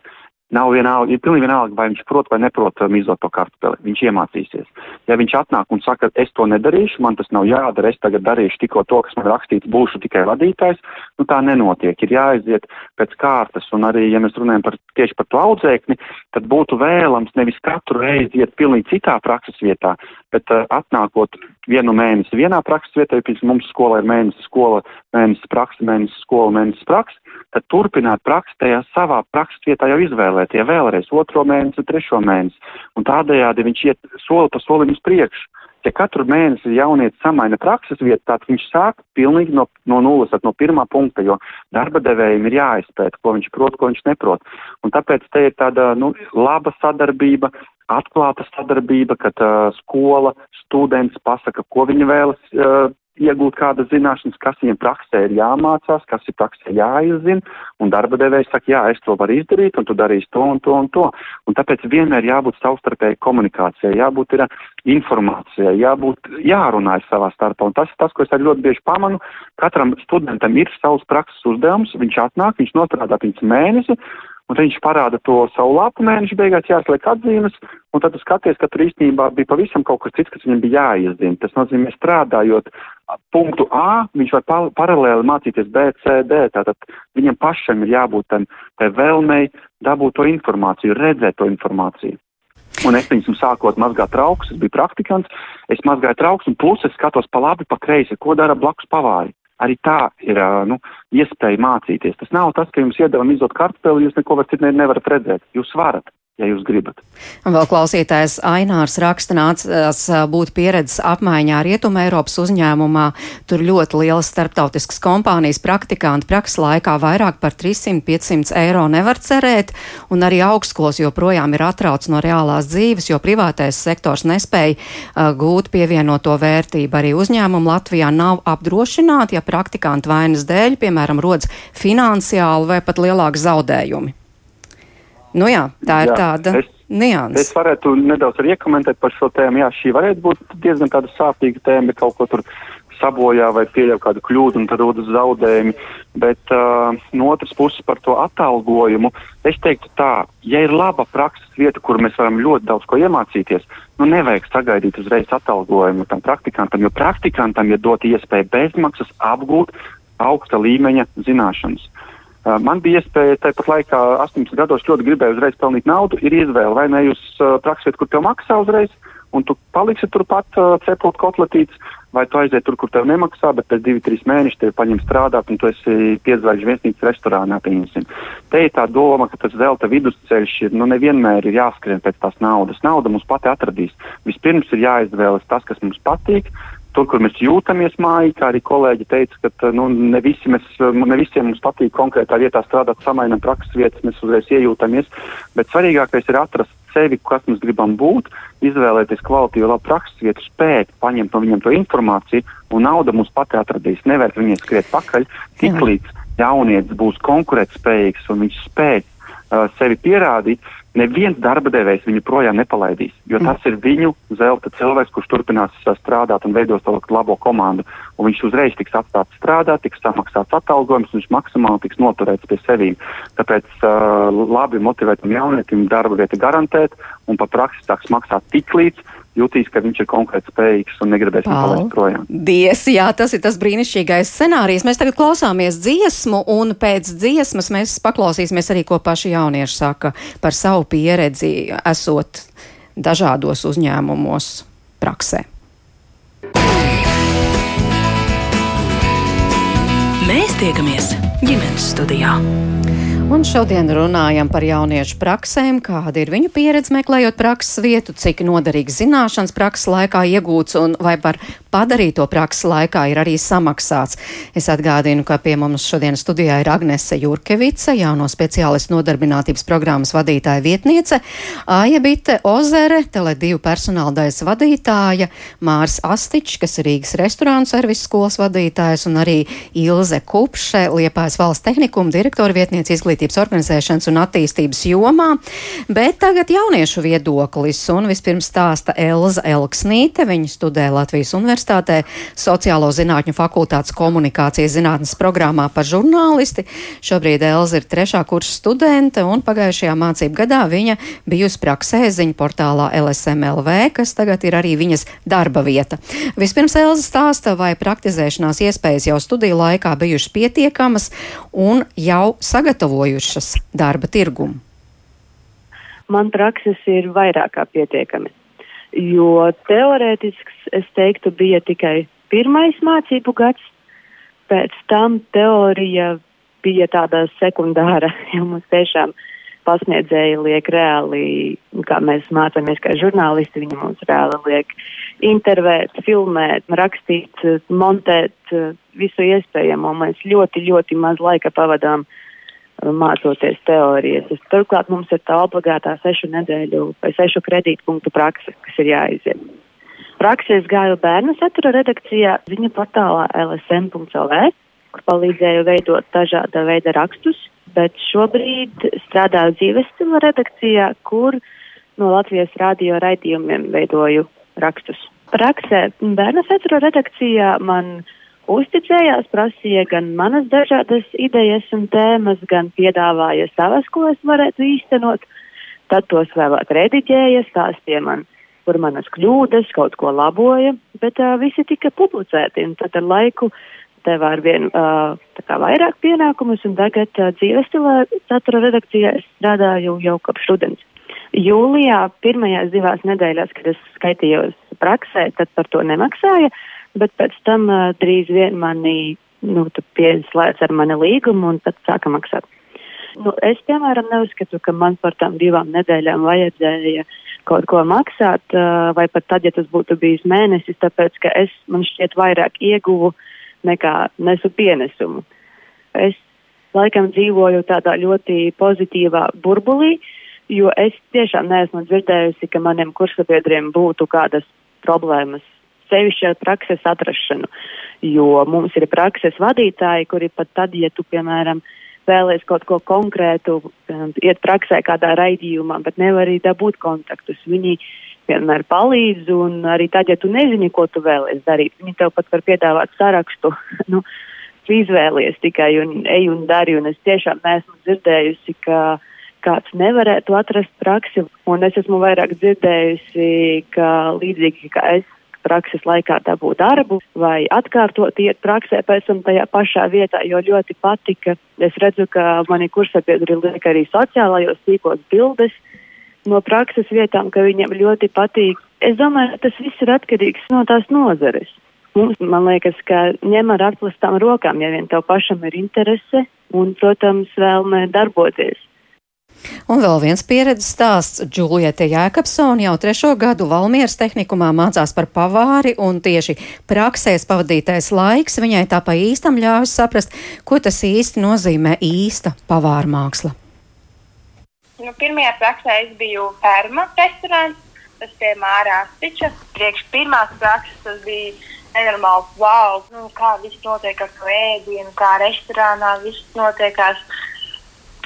Nav vienalga, ir pilnīgi vienalga, vai viņš prot vai neprot mizot to kartupeli. Viņš iemācīsies. Ja viņš atnāk un saka, es to nedarīšu, man tas nav jādara, es tagad darīšu tikko to, kas man rakstīts, būšu tikai vadītājs, nu tā nenotiek. Ir jāaiziet pēc kārtas, un arī, ja mēs runājam par, tieši par to audzēkni, tad būtu vēlams nevis katru reizi iet pilnīgi citā prakses vietā, bet uh, atnākot vienu mēnesi vienā prakses vietā, jo pirms mums skolā ir mēnesis skola, mēnesis praksa, mēnesis skola, mēnesis praksa, tad turpināt praksi tajā savā prakses vietā jau izvēlēt, ja vēlreiz otro mēnesi, trešo mēnesi, un tādējādi viņš iet soli pa solim uz priekšu. Ja katru mēnesi jaunietis samaina prakses vietu, tad viņš sāk pilnīgi no, no nulles, no pirmā punkta, jo darba devējiem ir jāizpēta, ko viņš prot, ko viņš neprot. Un tāpēc te ir tāda nu, laba sadarbība, atklāta sadarbība, kad uh, skola, students pasaka, ko viņa vēlas uh, iegūt kādas zināšanas, kas viņiem praksē ir jāmācās, kas ir praksē jāizzina, un darba devējs saka, jā, es to varu izdarīt, un tu darīsi to un to un to. Un tāpēc vienmēr jābūt savstarpēji komunikācijai, jābūt ir informācijai, jābūt jārunājas savā starpā. Un tas ir tas, ko es ļoti bieži pamanu. Katram studentam ir savs prakses uzdevums, viņš atnāk, viņš nostrādā pirms mēnesi, un viņš parāda to savu lapu mēnešu beigās, jāsliek atzīmes, un tad tu skaties, ka tur īstenībā bija pavisam kaut kas cits, kas viņam bija jāizzina. Tas nozīmē, strādājot punktu A, viņš var pa paralēli mācīties B, C, D, tātad viņam pašam ir jābūt tam, vēlmei dabūt to informāciju, redzēt to informāciju. Un es, piemēram, sākot mazgāt trauks, es biju praktikants, es mazgāju trauks, un plus es skatos pa labi, pa kreisi, ko dara blakus pavāri. Arī tā ir nu, iespēja mācīties. Tas nav tas, ka jums iedavam izdot kartupeli, jūs neko citu nevarat redzēt. Jūs varat ja jūs gribat. Un vēl klausītājs Ainārs raksta nācās būt pieredzes apmaiņā Rietuma Eiropas uzņēmumā. Tur ļoti lielas starptautiskas kompānijas praktikanti prakses laikā vairāk par 300-500 eiro nevar cerēt, un arī augstskolas joprojām ir atrauc no reālās dzīves, jo privātais sektors nespēja uh, gūt pievienoto vērtību. Arī uzņēmumi Latvijā nav apdrošināti, ja praktikantu vainas dēļ, piemēram, rodas finansiāli vai pat lielāki zaudējumi. Nu jā, tā ir jā, tāda es, nianses. Es varētu nedaudz arī iekomentēt par šo tēmu. Jā, šī varētu būt diezgan tāda sāpīga tēma, ja kaut ko tur sabojā vai pieļauj kādu kļūdu un tad rodas zaudējumi. Bet uh, no otras puses par to atalgojumu, es teiktu tā, ja ir laba prakses vieta, kur mēs varam ļoti daudz ko iemācīties, nu nevajag sagaidīt uzreiz atalgojumu tam praktikantam, jo praktikantam ir dot iespēju bezmaksas apgūt augsta līmeņa zināšanas. Uh, man bija iespēja tāpat laikā, 18 gados, ļoti gribēju uzreiz pelnīt naudu. Ir izvēle, vai ne uz uh, praksiet, kur tev maksā uzreiz, un tu paliksi turpat uh, cepot kotletītes, vai tu aiziet tur, kur tev nemaksā, bet pēc 2-3 mēnešiem tevi paņem strādāt, un tu esi piedzvaigžņu viesnīcas restorānā, pieņemsim. Te ir tā doma, ka tas zelta vidusceļš ir, nu, nevienmēr ir jāskrien pēc tās naudas. Nauda mums pati atradīs. Vispirms ir jāizvēlas tas, kas mums patīk, tur, kur mēs jūtamies mājā, kā arī kolēģi teica, ka nu, ne, visi mēs, ne visiem mums patīk konkrētā vietā strādāt, samainam prakses vietas, mēs uzreiz iejūtamies, bet svarīgākais ir atrast sevi, kas mēs gribam būt, izvēlēties kvalitīvu labu prakses vietu, spēt paņemt no viņiem to informāciju, un nauda mums pati atradīs. Nevērt viņiem skriet pakaļ, tik līdz jaunietis būs konkurētspējīgs un viņš spēj uh, sevi pierādīt, neviens darba devējs viņu projām nepalaidīs, jo tas ir viņu zelta cilvēks, kurš turpinās strādāt un veidos to labo komandu. Un viņš uzreiz tiks atstāts strādāt, tiks samaksāts atalgojums, un viņš maksimāli tiks noturēts pie sevīm. Tāpēc uh, labi motivētam jaunietim darba vieta garantēt un pa praksi sāks maksāt tik līdz, jutīs, ka viņš ir konkrēti spējīgs un negribēs viņu palaist projām. Dies, jā, tas ir tas brīnišķīgais scenārijs. Mēs tagad klausāmies dziesmu, un pēc dziesmas mēs paklausīsimies arī, ko paši jaunieši saka par savu pieredzi, esot dažādos uzņēmumos praksē. Mēs tiekamies ģimenes studijā. Un šodien runājam par jauniešu praksēm, kāda ir viņu pieredze meklējot prakses vietu, cik noderīgas zināšanas prakses laikā iegūts un vai par padarīto prakses laikā ir arī samaksāts. Es atgādinu, ka pie mums šodien studijā ir Agnese Jurkevice, jauno speciālistu nodarbinātības programmas vadītāja vietniece, Aija Bite Ozere, Tele2 personāla daļas vadītāja, Mārs Astičs, kas ir Rīgas restorānu servisu skolas vadītājs, un arī Ilze Kupše, Liepājas valsts tehnikuma direktora vietniece izglītības organizēšanas un attīstības jomā, bet tagad jauniešu viedoklis un vispirms stāsta Elza Elksnīte. Viņa studē Latvijas Universitātē sociālo zinātņu fakultātes komunikācijas zinātnes programmā par žurnālisti. Šobrīd Elza ir trešā kursa studente un pagājušajā mācību gadā viņa bijusi praksē ziņu portālā LSMLV, kas tagad ir arī viņas darba vieta. Vispirms Elza stāsta, vai praktizēšanās iespējas jau studiju laikā bijušas pietiekamas un jau sagatavojušas darba tirgumu? Man prakses ir vairāk kā pietiekami, jo teorētisks, es teiktu, bija tikai pirmais mācību gads, pēc tam teorija bija tāda sekundāra, jo mums tiešām pasniedzēji liek reāli, kā mēs mācāmies kā žurnālisti, viņi mums reāli liek intervēt, filmēt, rakstīt, montēt visu iespējamo. Mēs ļoti, ļoti maz laika pavadām mācoties teorijas. Turklāt mums ir tā obligātā sešu nedēļu vai sešu kredītpunktu praksa, kas ir jāiziet. Praksēs gāju bērnu satura redakcijā ziņu portālā lsm.lv, kur palīdzēju veidot dažāda veida rakstus, bet šobrīd strādāju dzīves stila redakcijā, kur no Latvijas radio raidījumiem veidoju rakstus. Praksē bērnu satura redakcijā man uzticējās, prasīja gan manas dažādas idejas un tēmas, gan piedāvāja savas, ko es varētu īstenot. Tad tos vēlāk rediģēja, stāstīja man, kur manas kļūdas, kaut ko laboja, bet uh, visi tika publicēti. Tad ar laiku tev ar vien uh, vairāk pienākumus, un tagad uh, dzīves stilā satura redakcijā es strādāju jau kopš rudens. Jūlijā pirmajās divās nedēļās, kad es skaitījos praksē, tad par to nemaksāja, bet pēc tam uh, drīz vien mani nu, pieslēdz ar mani līgumu un tad sāka maksāt. Nu, es, piemēram, neuzskatu, ka man par tām divām nedēļām vajadzēja kaut ko maksāt, uh, vai pat tad, ja tas būtu bijis mēnesis, tāpēc, ka es, man šķiet, vairāk ieguvu nekā nesu pienesumu. Es laikam dzīvoju tādā ļoti pozitīvā burbulī, jo es tiešām neesmu dzirdējusi, ka maniem kursabiedriem būtu kādas problēmas sevišķi ar prakses atrašanu, jo mums ir prakses vadītāji, kuri pat tad, ja tu, piemēram, vēlēs kaut ko konkrētu, iet praksē kādā raidījumā, bet nevar arī dabūt kontaktus. Viņi vienmēr palīdz, un arī tad, ja tu nezini, ko tu vēlēs darīt, viņi tev pat var piedāvāt sarakstu. nu, izvēlies tikai un ej un dari, un es tiešām neesmu dzirdējusi, ka kāds nevarētu atrast praksi, un es esmu vairāk dzirdējusi, ka līdzīgi kā es prakses laikā dabūt darbu vai atkārtot iet praksē pēc tam tajā pašā vietā, jo ļoti patika. Es redzu, ka mani kursabiedri liek arī sociālajos tīklos bildes no prakses vietām, ka viņiem ļoti patīk. Es domāju, ka tas viss ir atkarīgs no tās nozares. Mums, man liekas, ka ņem ar atklātām rokām, ja vien tev pašam ir interese un, protams, vēlme darboties. Un vēl viens pieredzes stāsts. Džuliete Jēkabsona jau trešo gadu Valmieras tehnikumā mācās par pavāri, un tieši praksēs pavadītais laiks viņai tā pa īstam ļauj saprast, ko tas īsti nozīmē īsta pavāra māksla. Nu, pirmajā praksē es biju Pērma restorāns, tas pie Mārā Stiča. Priekš pirmās prakses tas bija nenormāli wow, nu, kā viss notiek ar to ēdienu, kā restorānā viss notiekās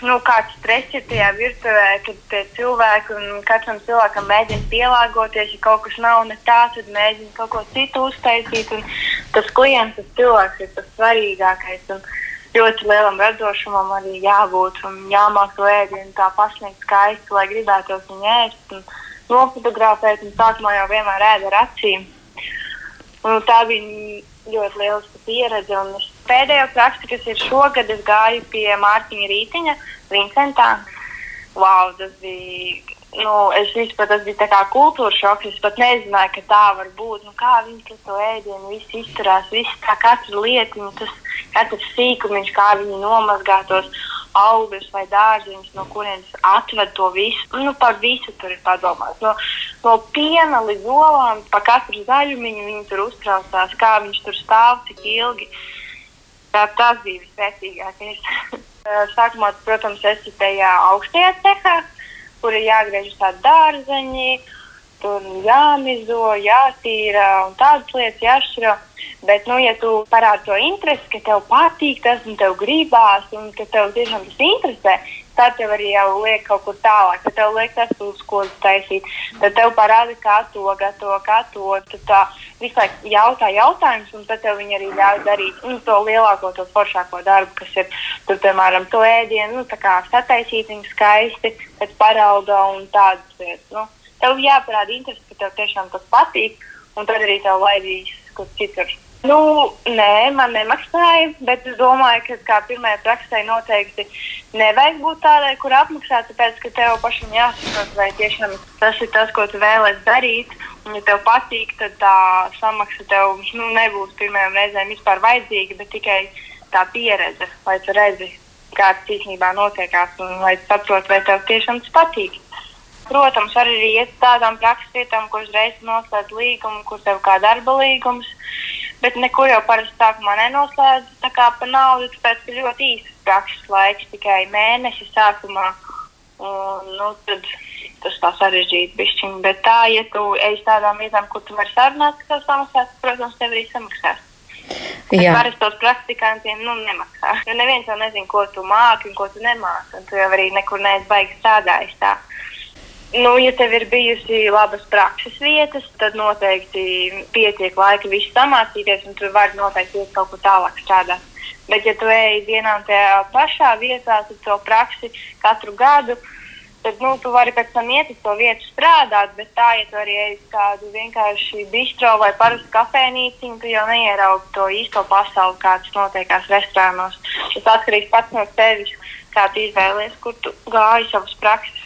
nu, kāds stress ir tajā virtuvē, kad tie cilvēki un katram cilvēkam mēģina pielāgoties. Ja kaut kas nav ne tā, tad mēģina kaut ko citu uztaisīt. Tas klients, tas cilvēks ir tas svarīgākais. Un ļoti lielam radošumam arī jābūt un jāmāk to ēdienu tā pasniegt skaisti, lai gribētos viņu ēst un nofotografēt. Un sākumā jau vienmēr ēda ar acīm. Un tā bija ļoti lieliska pieredze. Pēdējo praksi, kas ir šogad, es gāju pie Mārtiņa Rītiņa, Vincentā. Wow, tas bija. Nu, es vispār tas bija kā kultūra šoks. Es pat nezināju, ka tā var būt. Nu, kā viņi pret to ēdienu visi izturās, visi tā katra lietiņa, tas katrs sīkumiņš, kā viņi nomazgātos augļus vai dārziņus, no kurienes atved to visu. Nu, par visu tur ir padomāts. No, no piena līdz olām, pa katru zaļumiņu viņi tur uztraucās, kā viņš tur stāv, cik ilgi. Tā, tas bija visvērtīgākais. Sākumā, protams, es esmu tajā augstajā cehā, kur ir jāgriež tādi dārzeņi, tur jāmizo, jātīra un tādas lietas jāšķiro. Bet, nu, ja tu parādi to interesi, ka tev patīk tas un tev gribās, un ka tev tiešām tas interesē, tad tev arī jau liek kaut kur tālāk. Tad tev liek tas, uz ko taisīt. Tad tev parāda, kā to gatavo, kā to. Tad tā visu laiku jautā jautājumus, un tad tev viņi arī ļauj darīt nu, to lielāko, to foršāko darbu, kas ir, tur, piemēram, to ēdienu, nu, sataisīt viņu skaisti, pēc parauga un tādas lietas. Nu, tev jāparāda interesi, ka tev tiešām tas patīk, un tad arī tev laidīs kur citur. Nu, nē, man nemaksāja, bet es domāju, ka kā pirmajai praksē noteikti nevajag būt tādai, kur apmaksāt, tāpēc, ka tev pašam jāsaprot, vai tiešām tas ir tas, ko tu vēlēsies darīt. Un, ja tev patīk, tad tā samaksa tev nu, nebūs pirmajām reizēm vispār vajadzīga, bet tikai tā pieredze, lai tu redzi, kā tas īstenībā notiekās un lai tu saproti, vai tev tiešām tas patīk. Protams, var arī iet tādām prakses vietām, kur uzreiz noslēdz līgumu, kur tev kā darba līgums bet nekur jau parasti sākumā nenoslēdz. Tā kā par naudu, tāpēc ka ļoti īsts prakses laiks, tikai mēnesis sākumā. Un, nu, tad tas tā sarežģīti bišķiņi. Bet tā, ja tu ej tādām vietām, kur tu vari sarunāt, ka samaksās, protams, tev arī samaksās. Jā. Parastos praktikantiem nu, nemaksā. Jo neviens jau nezina, ko tu māki un ko tu nemāki. Un tu jau arī nekur neesi baigi strādājis tā. Nu, ja tev ir bijusi labas prakses vietas, tad noteikti pietiek laika visu samācīties, un tu vari noteikti iet kaut kur tālāk strādāt. Bet, ja tu ej vienā un tajā pašā vietā, tad to praksi katru gadu, tad nu, tu vari pēc tam iet uz to vietu strādāt. Bet tā, ja tu arī ej uz kādu vienkārši bistro vai parastu kafejnīcu, tu jau neieraugi to īsto pasauli, kāds notiekās restorānos. Tas atkarīgs pats no tevis, kā tu izvēlējies, kur tu gāji savas prakses.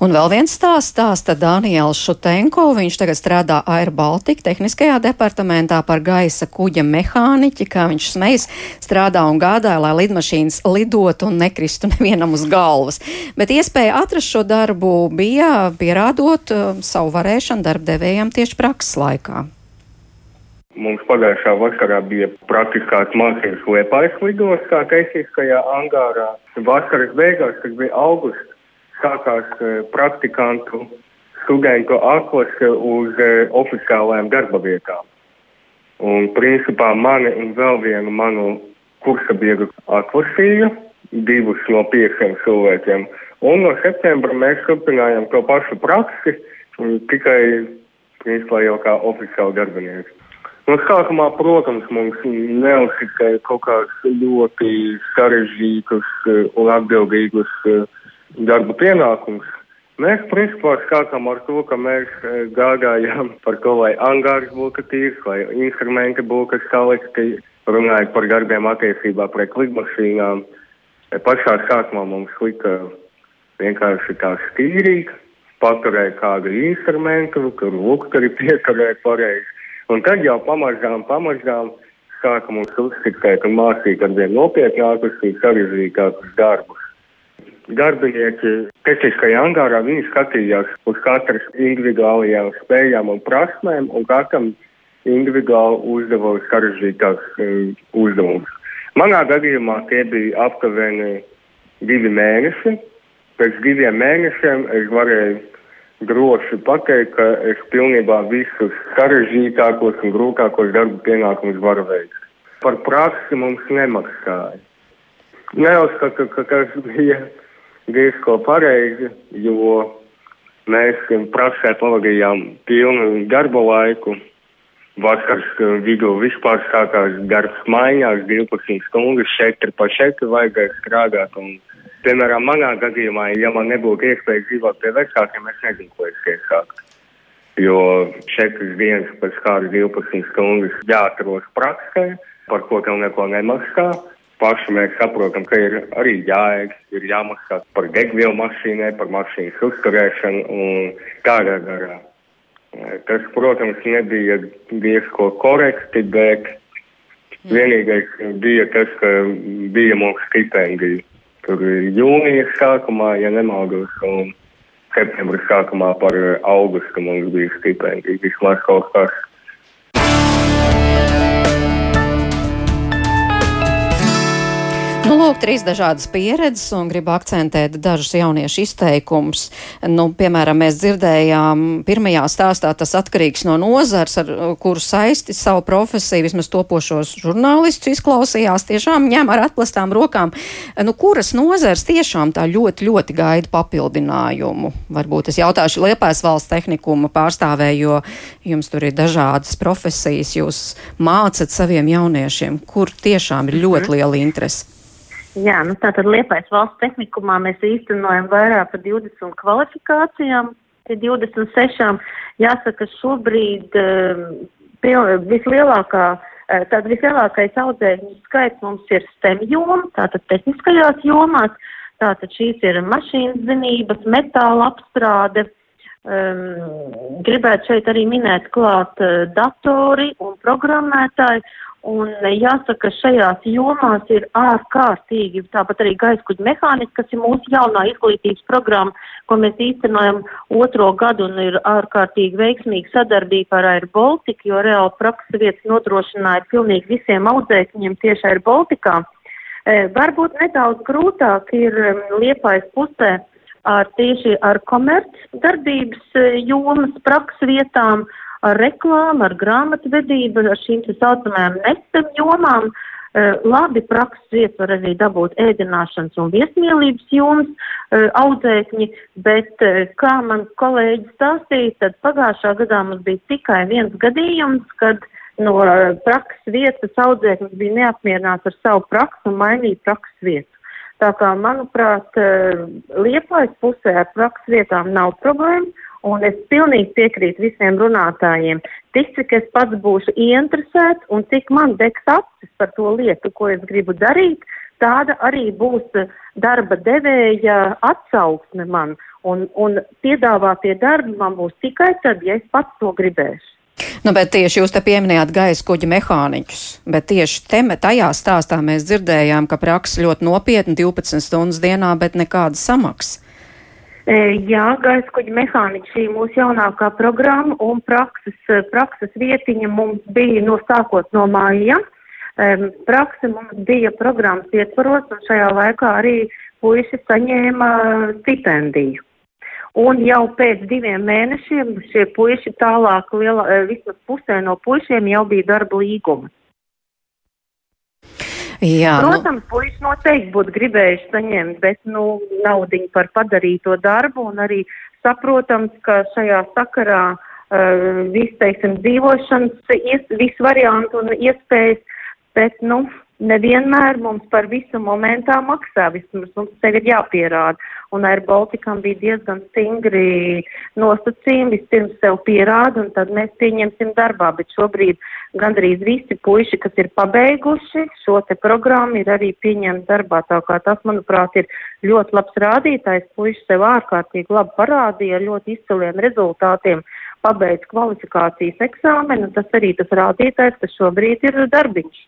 Un vēl viens stāsts stāsta Daniels Šutenko. Viņš tagad strādā Air Baltica tehniskajā departamentā par gaisa kuģa mehāniķi, kā viņš smejas, strādā un gādāja, lai lidmašīnas lidotu un nekristu nevienam uz galvas. Bet iespēja atrast šo darbu bija pierādot uh, savu varēšanu darbdevējiem tieši prakses laikā. Mums pagājušā vakarā bija praktiskās mācības Liepājas lidostā, tehniskajā angārā. Vasaras beigās, kad bija augusts, sākās e, praktikantu studentu atlase uz e, oficiālajām darba vietām. Un principā mani un vēl vienu manu kursa biedru atlasīja, divus no pieciem cilvēkiem. Un no septembra mēs turpinājām to pašu praksi, tikai principā jau kā oficiāli darbinieki. No sākumā, protams, mums neuzticēja kaut kāds ļoti sarežģītus e, un atbildīgus uh, darba pienākums. Mēs principā sākām ar to, ka mēs e, gādājām par to, lai angārs būtu tīrs, lai instrumenti būtu salikti, runājot par darbiem attiecībā pret lidmašīnām. Pašā sākumā mums lika vienkārši tā stīrīt, paturēt kādu instrumentu, kur lukturi pieturēt pareizi. Un tad jau pamazām, pamazām sāka mums uzticēt un mācīt ar vien nopietnākus un sarežģītākus darbus darbinieki tehniskajā angārā, viņi skatījās uz katras individuālajām spējām un prasmēm, un katram individuāli uzdeva sarežģītāks um, uzdevums. Manā gadījumā tie bija aptuveni divi mēneši. Pēc diviem mēnešiem es varēju droši pateikt, ka es pilnībā visus sarežģītākos un grūtākos darba pienākumus varu veikt. Par praksi mums nemaksāja. Neuzskatu, ka tas bija diezko pareizi, jo mēs praksē pavadījām pilnu darba laiku. Vasaras vidū vispār sākās darbs mājās, 12 stundas, 4 pa 4 vajadzēja strādāt. Un, piemēram, manā gadījumā, ja man nebūtu iespēja dzīvot pie vecākiem, es nezinu, ko es iesāktu. Jo 4 dienas pēc kādas 12 stundas jāatros praksē, par ko tev neko nemaksā paši mēs saprotam, ka ir arī jāēd, ir jāmaksā par degvielu mašīnai, par mašīnas uzturēšanu un tādā garā. Tas, protams, nebija diezko korekti, bet mm. vienīgais bija tas, ka bija mums stipendija. Tur jūnijas sākumā, ja nemaldos, un septembra sākumā par augustu mums bija stipendija. Vismaz kaut kas lūk, trīs dažādas pieredzes, un gribu akcentēt dažus jauniešu izteikumus. Nu, piemēram, mēs dzirdējām pirmajā stāstā, tas atkarīgs no nozars, ar kuru saisti savu profesiju, vismaz topošos žurnālistus izklausījās, tiešām ņem ar atplastām rokām. Nu, kuras nozars tiešām tā ļoti, ļoti gaida papildinājumu? Varbūt es jautāšu Liepājas valsts tehnikuma pārstāvēju, jo jums tur ir dažādas profesijas, jūs mācat saviem jauniešiem, kur tiešām ir ļoti mhm. liela interese. Jā, nu tātad Liepais valsts tehnikumā mēs īstenojam vairāk par 20 kvalifikācijām, tie 26. Jāsaka, šobrīd uh, vislielākā, uh, tāda vislielākais audzēkņu skaits mums ir STEM joma, tātad tehniskajās jomās, tātad šīs ir mašīnas zinības, metāla apstrāde, um, gribētu šeit arī minēt klāt uh, datori un programmētāji, Un jāsaka, šajās jomās ir ārkārtīgi, tāpat arī gaiskuģa mehānika, kas ir mūsu jaunā izglītības programma, ko mēs īstenojam otro gadu un ir ārkārtīgi veiksmīga sadarbība ar Air Baltica, jo reāli praksa vietas nodrošināja pilnīgi visiem audzēkņiem tieši Air Baltikā. E, varbūt nedaudz grūtāk ir liepais pusē ar tieši ar komerc darbības e, jomas praksa vietām ar reklāmu, ar grāmatvedību, ar šīm tā saucamajām nesam jomām. Uh, labi prakses vietas var arī dabūt ēdināšanas un viesmīlības jomas uh, audzēkņi, bet uh, kā man kolēģi stāstīja, tad pagājušā gadā mums bija tikai viens gadījums, kad no prakses vietas audzēknis bija neapmierināts ar savu praksu un mainīja prakses vietu. Tā kā, manuprāt, liepājas pusē ar prakses vietām nav problēma Un es pilnīgi piekrītu visiem runātājiem. Tik cik es pats būšu ieinteresēts un cik man degs acis par to lietu, ko es gribu darīt, tāda arī būs darba devēja atsauksme man. Un, un piedāvātie darbi man būs tikai tad, ja es pats to gribēšu. Nu, bet tieši jūs te pieminējāt gaisa kuģa mehāniķus, bet tieši te, tajā stāstā mēs dzirdējām, ka praksa ļoti nopietna 12 stundas dienā, bet nekāda samaksa. E, jā, gaisa kuģa mehāniķa šī mūsu jaunākā programma un prakses, e, prakses vietiņa mums bija no sākot no māja. Prakse mums bija programmas ietvaros un šajā laikā arī puiši saņēma stipendiju. Un jau pēc diviem mēnešiem šie puiši tālāk, lielā, e, vismaz pusē no puišiem jau bija darba līguma. Jā, nu- Protams, nu... puiši noteikti būtu gribējuši saņemt, bet, nu, naudiņu par padarīto darbu un arī saprotams, ka šajā sakarā uh, viss, teiksim, dzīvošanas, ies, visu variantu un iespējas, bet, nu, nevienmēr mums par visu momentā maksā, vismaz mums sev ir jāpierāda. Un ar Baltikam bija diezgan stingri nosacījumi, vispirms sev pierāda, un tad mēs pieņemsim darbā, bet šobrīd gandrīz visi puiši, kas ir pabeiguši šo te programmu, ir arī pieņemti darbā, tā kā tas, manuprāt, ir ļoti labs rādītājs, puiši sev ārkārtīgi labi parādīja ar ļoti izciliem rezultātiem. Pabeidz kvalifikācijas eksāmenu, tas arī tas rādītājs, kas šobrīd ir darbiņš.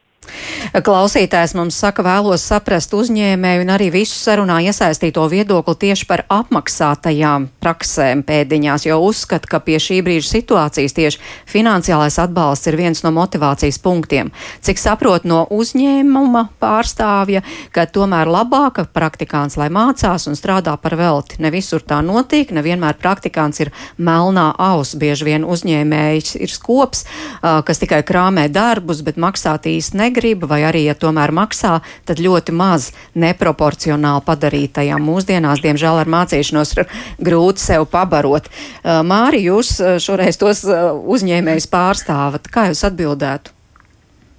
Klausītājs mums saka, vēlos saprast uzņēmēju un arī visu sarunā iesaistīto viedokli tieši par apmaksātajām praksēm pēdiņās, jo uzskata, ka pie šī brīža situācijas tieši finansiālais atbalsts ir viens no motivācijas punktiem. Cik saprot no uzņēmuma pārstāvja, ka tomēr labāka praktikants, lai mācās un strādā par velti. Ne visur tā notiek, nevienmēr praktikants ir melnā aus, bieži vien uzņēmējs ir skops, kas tikai krāmē darbus, bet maksāt īsti negrib negrib, vai arī, ja tomēr maksā, tad ļoti maz neproporcionāli padarītajām. Mūsdienās, diemžēl, ar mācīšanos ir grūti sev pabarot. Uh, Māri, jūs uh, šoreiz tos uh, uzņēmējus pārstāvat. Kā jūs atbildētu?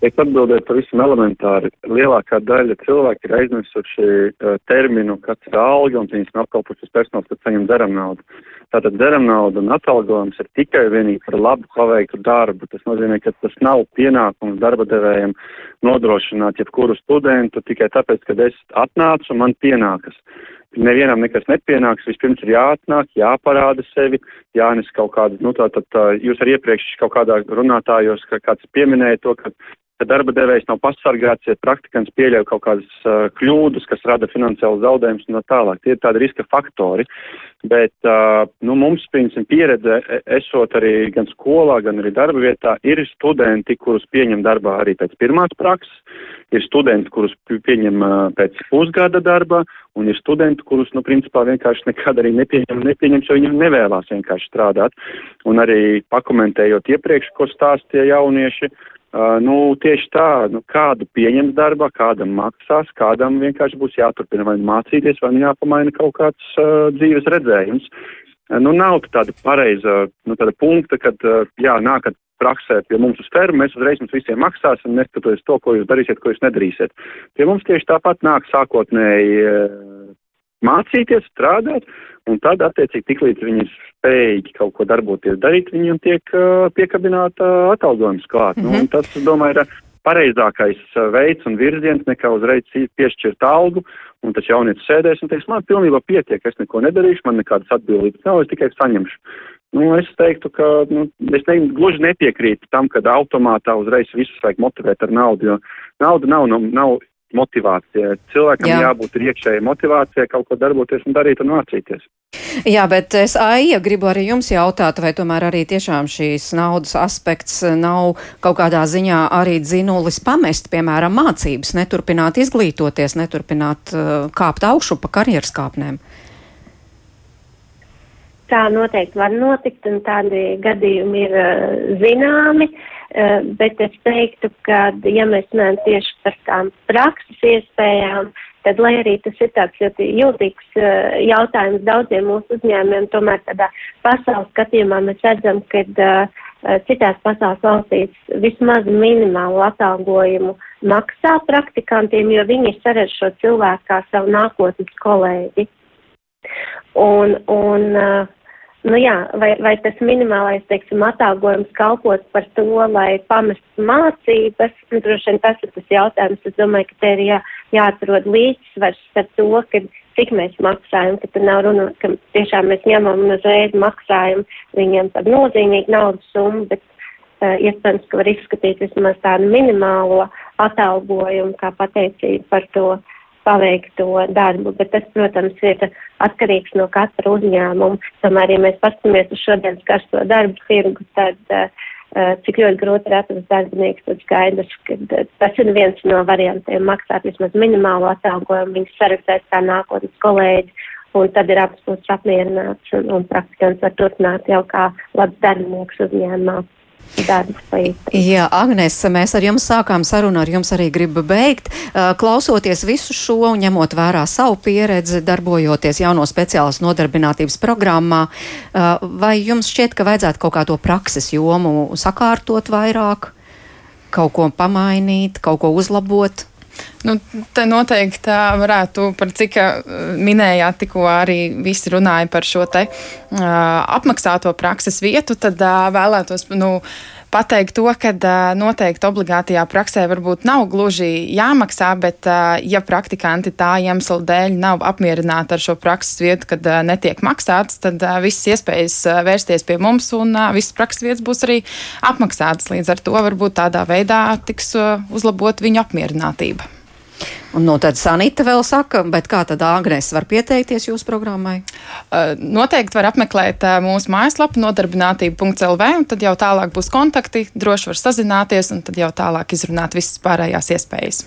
Es atbildēju pavisam elementāri. Lielākā daļa cilvēku ir aizmirsuši uh, terminu, kas ir alga, un viņas nav apkalpotas personāls, kas saņem deram naudu. Tātad deram naudu un atalgojums ir tikai vienīgi par labu paveiktu darbu. Tas nozīmē, ka tas nav pienākums darba devējiem nodrošināt jebkuru studentu tikai tāpēc, ka es atnācu un man pienākas. Nevienam nekas nepienāks, vispirms ir jāatnāk, jāparāda sevi, jānes kaut kāda, nu tā tad jūs arī iepriekš kaut kādā runātājos, ka kāds pieminēja to, ka ka darba devējs nav pasargāts, ja praktikants pieļauj kaut kādas uh, kļūdas, kas rada finansiālu zaudējumus un tā tālāk. Tie ir tādi riska faktori. Bet uh, nu, mums, piemēram, pieredze, e, esot arī gan skolā, gan arī darba vietā, ir studenti, kurus pieņem darbā arī pēc pirmās prakses, ir studenti, kurus pieņem uh, pēc pusgada darba, un ir studenti, kurus, nu, principā vienkārši nekad arī nepieņem, nepieņems, jo viņi nevēlās vienkārši strādāt. Un arī pakomentējot iepriekš, ko stāstīja jaunieši, uh, Uh, nu, tieši tā, nu, kādu pieņems darbā, kādam maksās, kādam vienkārši būs jāturpina vai mācīties, vai nu jāpamaina kaut kāds uh, dzīves redzējums. Uh, nu, nav tāda pareiza, nu, tāda punkta, kad, uh, jā, nākat praksē pie mums uz fermu, mēs uzreiz jums visiem maksāsim, neskatoties to, ko jūs darīsiet, ko jūs nedarīsiet. Pie mums tieši tāpat nāk sākotnēji uh, mācīties, strādāt, un tad, attiecīgi, tiklīdz viņi ir spējīgi kaut ko darboties, darīt, viņiem tiek uh, piekabināta atalgojums klāt. Mm -hmm. nu, un tas, domāju, ir pareizākais veids un virziens nekā uzreiz piešķirt algu, un tas jaunietis sēdēs un teiks, man pilnībā pietiek, es neko nedarīšu, man nekādas atbildības nav, es tikai saņemšu. Nu, es teiktu, ka nu, es ne, gluži nepiekrītu tam, ka automātā uzreiz visus vajag motivēt ar naudu, jo nauda nav, nav, nav motivācija. Cilvēkam Jā. jābūt iekšējai motivācijai kaut ko darboties un darīt un mācīties. Jā, bet es Aija gribu arī jums jautāt, vai tomēr arī tiešām šīs naudas aspekts nav kaut kādā ziņā arī dzinulis pamest, piemēram, mācības, neturpināt izglītoties, neturpināt uh, kāpt augšu pa karjeras kāpnēm? Tā noteikti var notikt, un tādi gadījumi ir uh, zināmi. Uh, bet es teiktu, ka, ja mēs runājam tieši par tām prakses iespējām, tad, lai arī tas ir tāds ļoti jūtīgs eh, jautājums daudziem mūsu uzņēmumiem, tomēr tādā pasaules skatījumā mēs redzam, ka uh, citās pasaules valstīs vismaz minimālu atalgojumu maksā praktikantiem, jo viņi saredz šo cilvēku kā savu nākotnes kolēģi. Un, un uh, Nu jā, vai, vai tas minimālais, teiksim, atalgojums kalpot par to, lai pamestu mācības, nu, droši vien tas ir tas jautājums. Es domāju, ka te ir jā, jāatrod līdzsvars ar to, ka cik mēs maksājam, ka tur nav runa, ka tiešām mēs ņemam un uzreiz maksājam viņiem par nozīmīgu naudas summu, bet uh, iespējams, ka var izskatīt vismaz tādu minimālo atalgojumu kā pateicību par to paveikto darbu, bet tas, protams, ir atkarīgs no katra uzņēmuma. Tomēr, ja mēs paskatāmies uz šodienas karsto darbu tirgu, tad uh, cik ļoti grūti ir atrast darbinieks, tad skaidrs, ka uh, tas ir viens no variantiem maksāt vismaz minimālo atalgojumu, viņus sarakstēt kā nākotnes kolēģi, un tad ir puses apmierināts, un, un praktikants var turpināt jau kā labs darbinieks uzņēmumā. Jā, Agnes, mēs ar jums sākām sarunu, ar jums arī gribu beigt. Klausoties visu šo un ņemot vērā savu pieredzi, darbojoties jauno speciālas nodarbinātības programmā, vai jums šķiet, ka vajadzētu kaut kā to prakses jomu sakārtot vairāk, kaut ko pamainīt, kaut ko uzlabot? Nu, te noteikti varētu, par cik minējāt, tikko arī visi runāja par šo te uh, apmaksāto prakses vietu, tad uh, vēlētos, nu, pateikt to, ka noteikti obligātajā praksē varbūt nav gluži jāmaksā, bet ja praktikanti tā iemesla dēļ nav apmierināti ar šo prakses vietu, kad netiek maksāts, tad visas iespējas vērsties pie mums un visas prakses vietas būs arī apmaksātas. Līdz ar to varbūt tādā veidā tiks uzlabot viņu apmierinātība. Un no tad Sanita vēl saka, bet kā tad Āgnes var pieteikties jūsu programmai? Uh, noteikti var apmeklēt uh, mūsu mājaslapu nodarbinātība.lv, un tad jau tālāk būs kontakti, droši var sazināties, un tad jau tālāk izrunāt visas pārējās iespējas.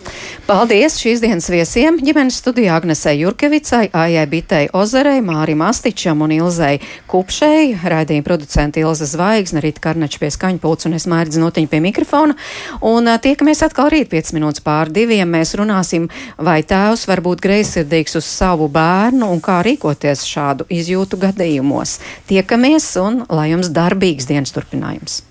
Paldies šīs dienas viesiem ģimenes studijā Agnesei Jurkevicai, Ājai Bitei Ozerei, Mārim Astičam un Ilzei Kupšei, raidījuma producenti Ilza Zvaigzne, Rīt Karnača pie skaņpults un es mērķi notiņu pie mikrofona. Un uh, tiekamies atkal rīt 5 minūtes pār diviem. Mēs runāsim vai tēvs var būt greizsirdīgs uz savu bērnu un kā rīkoties šādu izjūtu gadījumos. Tiekamies un lai jums darbīgs dienas turpinājums!